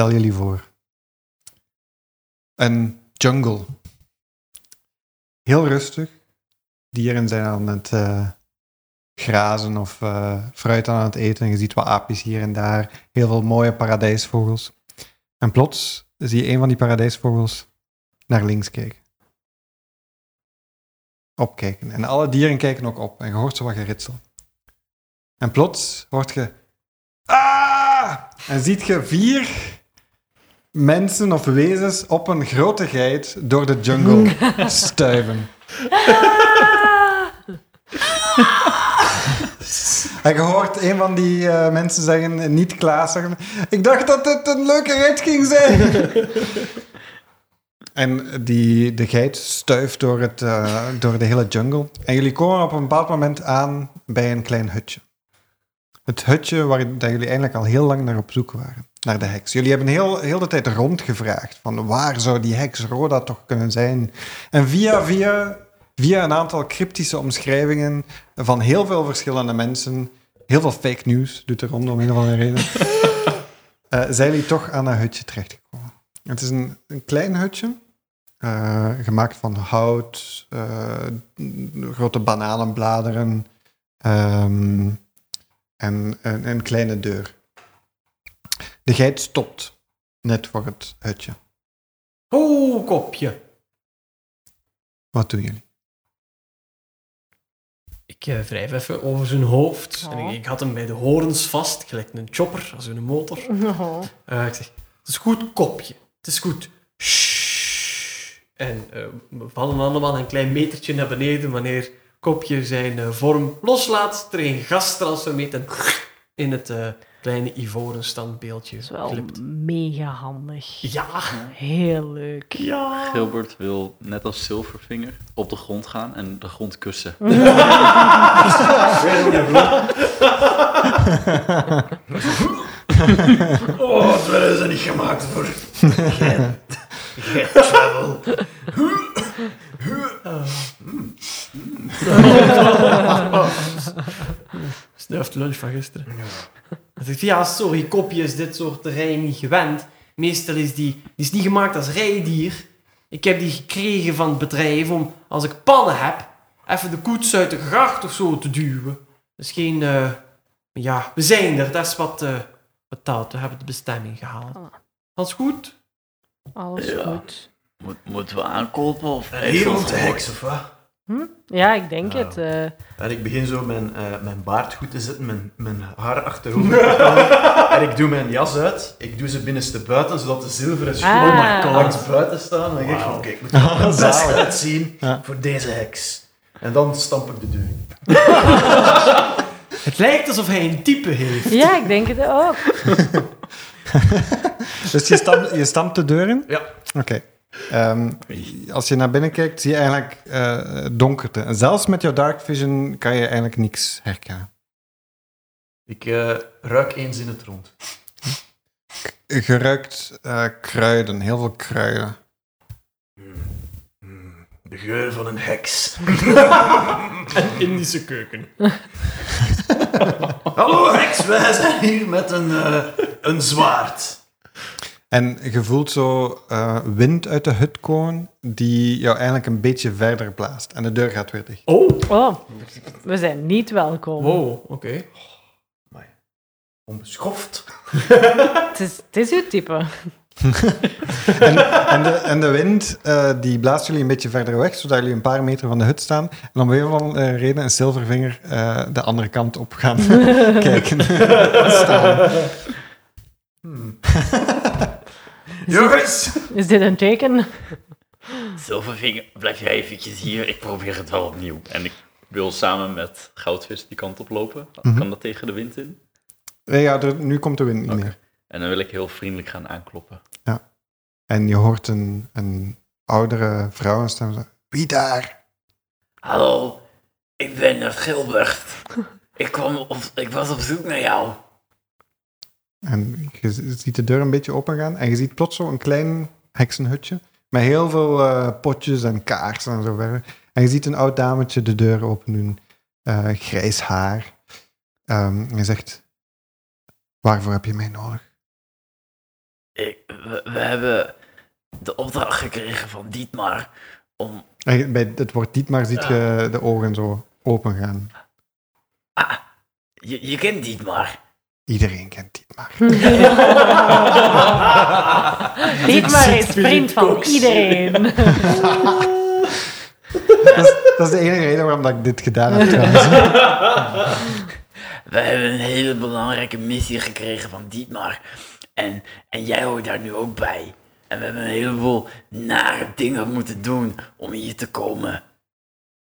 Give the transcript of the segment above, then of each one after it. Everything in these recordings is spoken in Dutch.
Stel jullie voor. Een jungle. Heel rustig. Dieren zijn aan het eh, grazen of eh, fruit aan het eten. En je ziet wat aapjes hier en daar. Heel veel mooie paradijsvogels. En plots zie je een van die paradijsvogels naar links kijken. Opkijken. En alle dieren kijken ook op. En je hoort zo wat geritsel. En plots hoort je... Ah! En ziet je vier mensen of wezens op een grote geit door de jungle stuiven. En je hoort een van die eh, mensen zeggen, niet Klaas zeggen, ik dacht dat het een leuke rit ging zijn. en die, de geit stuift door, het, eh, door de hele jungle. En jullie komen op een bepaald moment aan bij een klein hutje. Het hutje waar dat jullie eigenlijk al heel lang naar op zoek waren. Naar de heks. Jullie hebben heel, heel de tijd rondgevraagd van waar zou die heks Roda toch kunnen zijn? En via, via, via een aantal cryptische omschrijvingen van heel veel verschillende mensen, heel veel fake news doet er rond om een of andere reden, eh, zijn jullie toch aan een hutje terechtgekomen. Het is een, een klein hutje, eh, gemaakt van hout, eh, grote bananenbladeren ehm, en een, een kleine deur. De geit stopt net voor het hutje. Oh, kopje. Wat doen jullie? Ik eh, wrijf even over zijn hoofd. En ik, ik had hem bij de horens vast, gelijk een chopper, als een motor. Oh. Eh, ik zeg, het is goed, kopje. Het is goed. Shh. En eh, we vallen allemaal een klein metertje naar beneden wanneer kopje zijn eh, vorm loslaat. Er een gasstransformeert in het eh, kleine ivoren standbeeldje Dat is wel mega handig. Ja. Heel leuk. Ja. Gilbert wil, net als Silverfinger, op de grond gaan en de grond kussen. Oh, terwijl ze niet gemaakt voor. Get travel. Snuift lunch van gisteren. Ja, sorry, kopje is dit soort terrein niet gewend. Meestal is die, die is niet gemaakt als rijdier. Ik heb die gekregen van het bedrijf om, als ik pannen heb, even de koets uit de gracht of zo te duwen. Dat is geen... eh, ja, we zijn er. Dat is wat uh, betaald. We hebben de bestemming gehaald. Alles goed? Alles Ja. goed. Moet, moeten we aankopen of... Hier rond de heks, of wat? Ja, ik denk Ja. het. eh. En ik begin zo mijn, eh, mijn baard goed te zetten, mijn, mijn haar achterover te houden. En ik doe mijn jas uit. Ik doe ze binnenste buiten, zodat de zilveren schoenen Ah. God, langs buiten staan. En dan denk ik van, oké, ik moet er het best uitzien Ja. voor deze heks. En dan stamp ik de deur in. Het lijkt alsof hij een type heeft. Ja, ik denk het ook. Dus je stampt, je stampt de deur in? Ja. Oké. Ehm, als je naar binnen kijkt, zie je eigenlijk eh, donkerte. En zelfs met jouw dark vision kan je eigenlijk niks herkennen. Ik eh, ruik eens in het rond. Je ruikt eh, kruiden, heel veel kruiden. De geur van een heks. Indische keuken. Hallo heks, wij zijn hier met een, eh, een zwaard. En je voelt zo eh, wind uit de hut komen, die jou eigenlijk een beetje verder blaast. En de deur gaat weer dicht. Oh, Oh, we zijn niet welkom. wow, oké. Onbeschoft. Het, is, het is uw type. En, en, de, en de wind eh, die blaast jullie een beetje verder weg, zodat jullie een paar meter van de hut staan. En om een of andere reden een zilvervinger eh, de andere kant op gaan kijken. staan. Jongens! Is dit een teken? Silvervinger, blijf jij eventjes hier. Ik probeer het wel opnieuw. En ik wil samen met Goudvis die kant op lopen. Mhm. Kan dat tegen de wind in? Nee, ja, er- nu komt de wind niet meer. En dan wil ik heel vriendelijk gaan aankloppen. En je hoort een, een oudere vrouwenstem zeggen, Wie daar? Hallo, ik ben het Gilbert. Ik, kwam op, ik was op zoek naar jou. En je ziet de deur een beetje opengaan en je ziet plots zo een klein heksenhutje met heel veel eh, potjes en kaarsen en zo verder. En je ziet een oud dametje de deur open doen, eh, grijs haar. Ehm, en je zegt, waarvoor heb je mij nodig? ik, we, we hebben de opdracht gekregen van Dietmar om... En Bij het woord Dietmar ziet je de ogen zo open gaan. Ah, je, je kent Dietmar. Iedereen kent Dietmar. Dietmar is vriend van iedereen. dat, is, dat is de enige reden waarom dat ik dit gedaan heb trouwens. We hebben een hele belangrijke missie gekregen van Dietmar. En, en jij hoort daar nu ook bij. En we hebben een heleboel nare dingen moeten doen om hier te komen.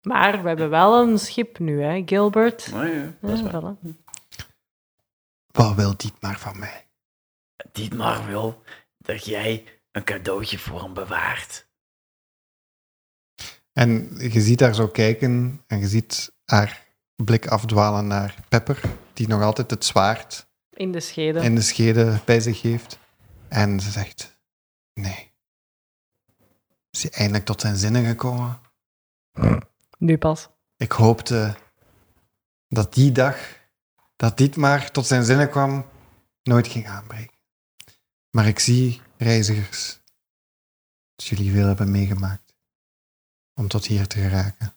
Maar we hebben wel een schip nu, hè, Gilbert. Oh ja, dat is Ja, waar. voilà. Wat wil Dietmar van mij? Dietmar wil dat jij een cadeautje voor hem bewaart. En je ziet haar zo kijken en je ziet haar blik afdwalen naar Pepper, die nog altijd het zwaard In de schede. in de schede bij zich heeft. En ze zegt, nee. Is hij eindelijk tot zijn zinnen gekomen? Nu pas. Ik hoopte dat die dag, dat Dietmar tot zijn zinnen kwam, nooit ging aanbreken. Maar ik zie, reizigers, dat jullie veel hebben meegemaakt om tot hier te geraken.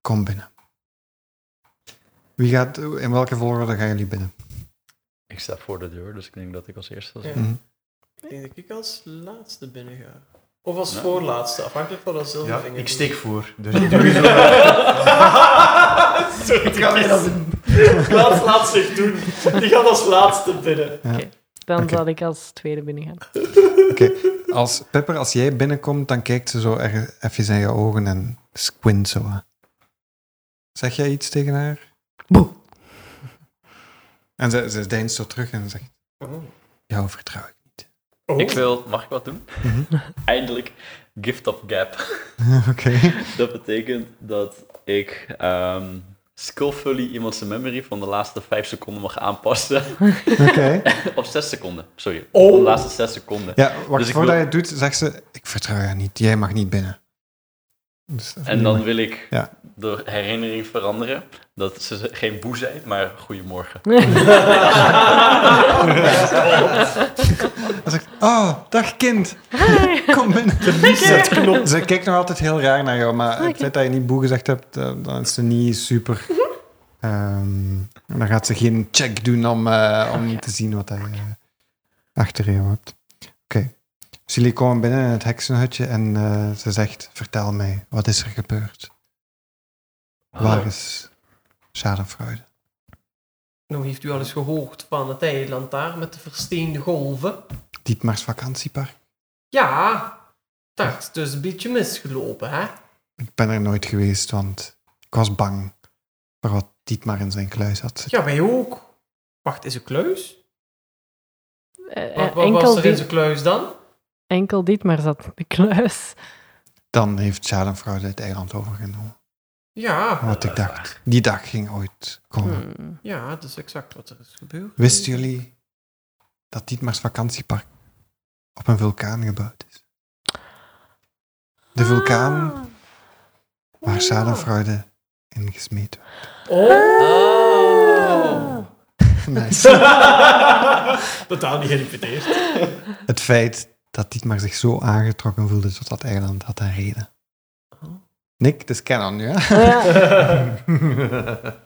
Kom binnen. Wie gaat, in welke volgorde gaan jullie binnen? Ik sta voor de deur, dus ik denk dat ik als eerste was. Ja. Mhm. Ik denk dat ik als laatste binnen ga. Of als Ja. voorlaatste, afhankelijk van dat Ja, zilvervinger. ik steek voor. Dus ik doe je zo. Ik ga mij dat doen. Laat, laat zich doen. Die gaat als laatste binnen. Dan zal ik als tweede binnen gaan. Oké, als Pepper, als jij binnenkomt, dan kijkt ze zo erg even in je ogen en squint zo. Zeg jij iets tegen haar? Boe. En ze, ze deinst zo terug en zegt, jou vertrouw ik. Oh. Ik wil, mag ik wat doen? Mhm. Eindelijk gift of gap. Oké. Dat betekent dat ik ehm skillfully iemand zijn memory van de laatste 5 seconden mag aanpassen. Oké. of 6 seconden, sorry. Oh. De laatste 6 seconden. Ja, wacht, Dus voordat wil- je het doet, zegt ze, ik vertrouw jou niet, jij mag niet binnen. Dus, En dan wil ik Ja. de herinnering veranderen. Dat ze geen boe zijn, maar goedemorgen. Dan zegt, oh, dag kind. Kom binnen. Ze kijkt nog altijd heel raar naar jou, maar het Oké. feit dat je niet boe gezegd hebt, eh, dan is ze niet super... Ehm, dan gaat ze geen check doen om, eh, om te zien wat hij eh, achter je hebt. Jullie komen binnen in het heksenhutje en eh, ze zegt, vertel mij, wat is er gebeurd? Waar is Schadenfreude? Nou, heeft u al eens gehoord van het eiland daar met de versteende golven? Dietmars vakantiepark? Ja, dat is dus een beetje misgelopen, hè? Ik ben er nooit geweest, want ik was bang voor wat Dietmar in zijn kluis had. Ja, wij ook. Wacht, is een kluis? Eh, Wat, eh, wat enkel, was er in zijn kluis dan? Enkel Dietmar zat in de kluis. Dan heeft Schadenfreude het eiland overgenomen. Ja, Wat ik dacht. Die dag ging ooit komen. Hmm. ja, dat is exact wat er is gebeurd. Wisten jullie dat Dietmars vakantiepark op een vulkaan gebouwd is? De vulkaan Ah. waar Schadenfreude in gesmeed werd. Oh! Nice. Totaal niet gerepeteerd. Het feit dat Dietmar zich zo aangetrokken voelde tot dat eiland had een reden. Nick, het is canon nu, hè? Ja.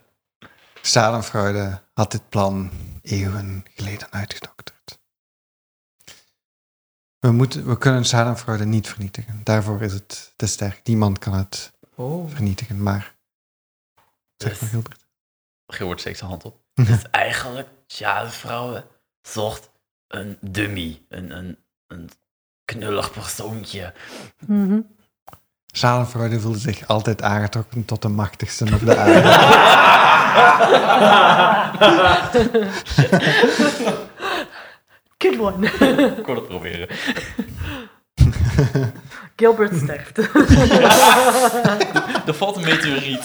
Schadenfreude had dit plan eeuwen geleden uitgedokterd. We, moeten, we kunnen Schadenfreude niet vernietigen. Daarvoor is het te sterk. Niemand kan het Oh. vernietigen, maar... Zeg maar, Gilbert. Gilbert steekt zijn hand op. Dus eigenlijk, ja, de vrouwen zocht een dummy. Een, een, een knullig persoontje. Mhm. Schadenfreude voelde zich altijd aangetrokken tot de machtigste op de aarde. Good one. Ik het proberen. Gilbert sterft. Er valt een meteoriet.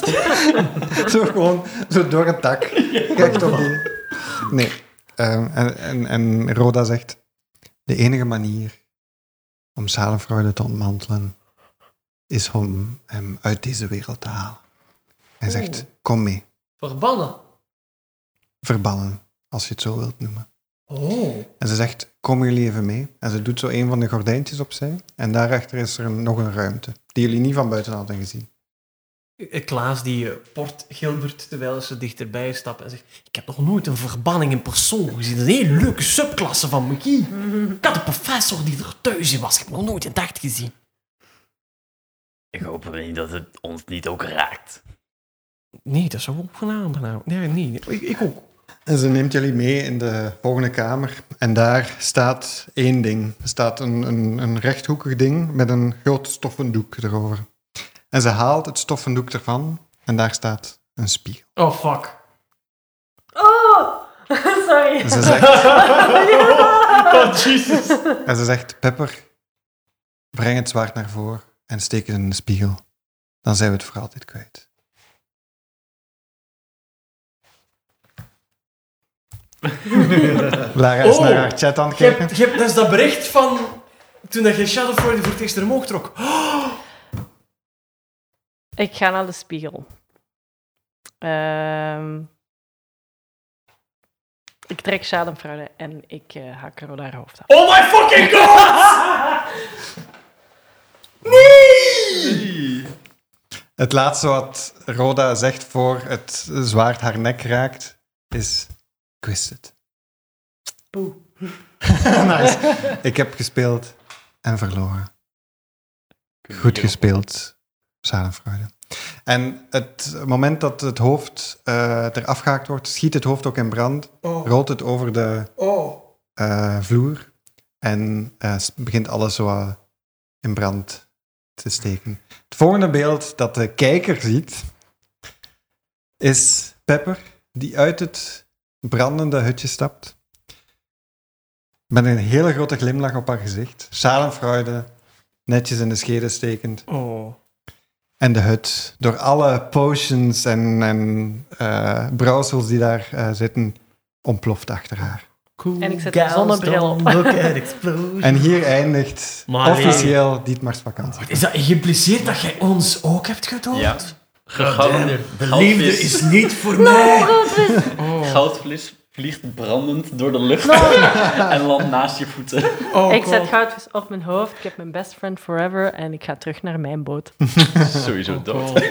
zo gewoon, zo door het dak. Kijk toch die... Nee. Ehm, en, en, en Roda zegt, de enige manier om Schadenfreude te ontmantelen is om hem uit deze wereld te halen. Hij zegt, kom mee. Verbannen. Verbannen, als je het zo wilt noemen. Oh. En ze zegt, komen jullie even mee? En ze doet zo een van de gordijntjes opzij. En daarachter is er nog een ruimte, die jullie niet van buiten hadden gezien. Klaas die eh, port Gilbert terwijl ze dichterbij stapt en zegt: Ik heb nog nooit een verbanning in persoon gezien. Dat is een hele leuke subklasse van McGee. Ik had een professor die er thuis in was. Ik heb nog nooit een dag gezien. Ik hoop niet dat het ons niet ook raakt. Nee, dat zou ook van. Nee, nee, ik, ik ook. En ze neemt jullie mee in de volgende kamer. En daar staat één ding. Er staat een, een, een rechthoekig ding met een groot stoffen doek erover. En ze haalt het stoffen doek ervan. En daar staat een spiegel. Oh, fuck. Oh! Sorry. En ze zegt, Oh, Jesus. en ze zegt Pepper, breng het zwaard naar voren en steek het in de spiegel. Dan zijn we het voor altijd kwijt. Lara is Oh. naar haar chat aan het Je hebt, kijken. je hebt, dat is dat bericht van toen dat je Shadow voor het eerst er omhoog trok. Ik ga naar de spiegel. Ehm, ik trek schadenfraude en ik eh hak Roda haar hoofd af. Oh my fucking god! Het laatste wat Rhoda zegt voor het zwaard haar nek raakt, is... Ik wist het. Poeh. nice. Ik heb gespeeld en verloren. Goed gespeeld, Schadenfreude. En het moment dat het hoofd eh eraf gehaakt wordt, schiet het hoofd ook in brand, Oh, rolt het over de oh. eh, vloer en eh, begint alles zo in brand te steken. Het volgende beeld dat de kijker ziet, is Pepper, die uit het brandende hutje stapt. Met een hele grote glimlach op haar gezicht. Schadenfreude, netjes in de schede stekend. Oh. En de hut, door alle potions en, en eh, brouwsels die daar eh, zitten, ontploft achter haar. Cool En ik zet een gals zonnebril op. don't Look at explosion. En hier eindigt Maar officieel Dietmar's vakantie. Is dat geïmpliceerd dat jij ons ook hebt gedood? Ja. Gegarandeerd. De liefde is niet voor mij. Oh. Goudvlies vliegt brandend door de lucht en landt naast je voeten. Oh, ik zet God. goudvis op mijn hoofd, ik heb mijn best friend forever en ik ga terug naar mijn boot. Sowieso Oh, dood. God.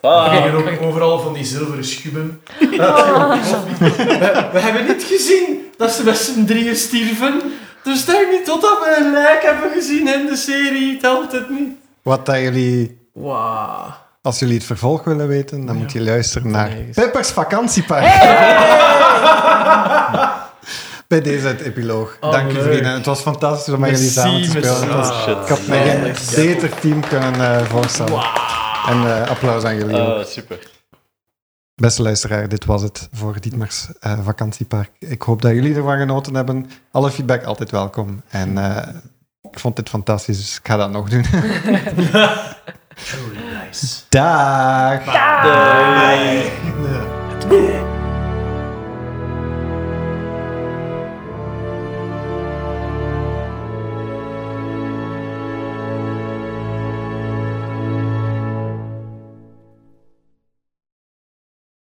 Ah. Ook overal van die zilveren schubben. We, we hebben niet gezien dat ze met z'n drieën stierven. Dus denk niet totdat we een lijk hebben gezien in de serie, telt het niet. Wat dat jullie, Wauw. Als jullie het vervolg willen weten, dan Ja. moet je luisteren naar. Peppers vakantiepark. Bij deze het epiloog. Oh, Dank u leuk. vrienden. Het was fantastisch om met jullie samen te spelen. Oh, ik had mij geen beter team kunnen eh, voorstellen. En eh, applaus aan jullie. Ah, super. Beste luisteraar, dit was het voor Dietmars eh, vakantiepark. Ik hoop dat jullie ervan genoten hebben. Alle feedback altijd welkom. En eh, ik vond dit fantastisch, dus ik ga dat nog doen. Truly nice. Dag! Bye. Ja.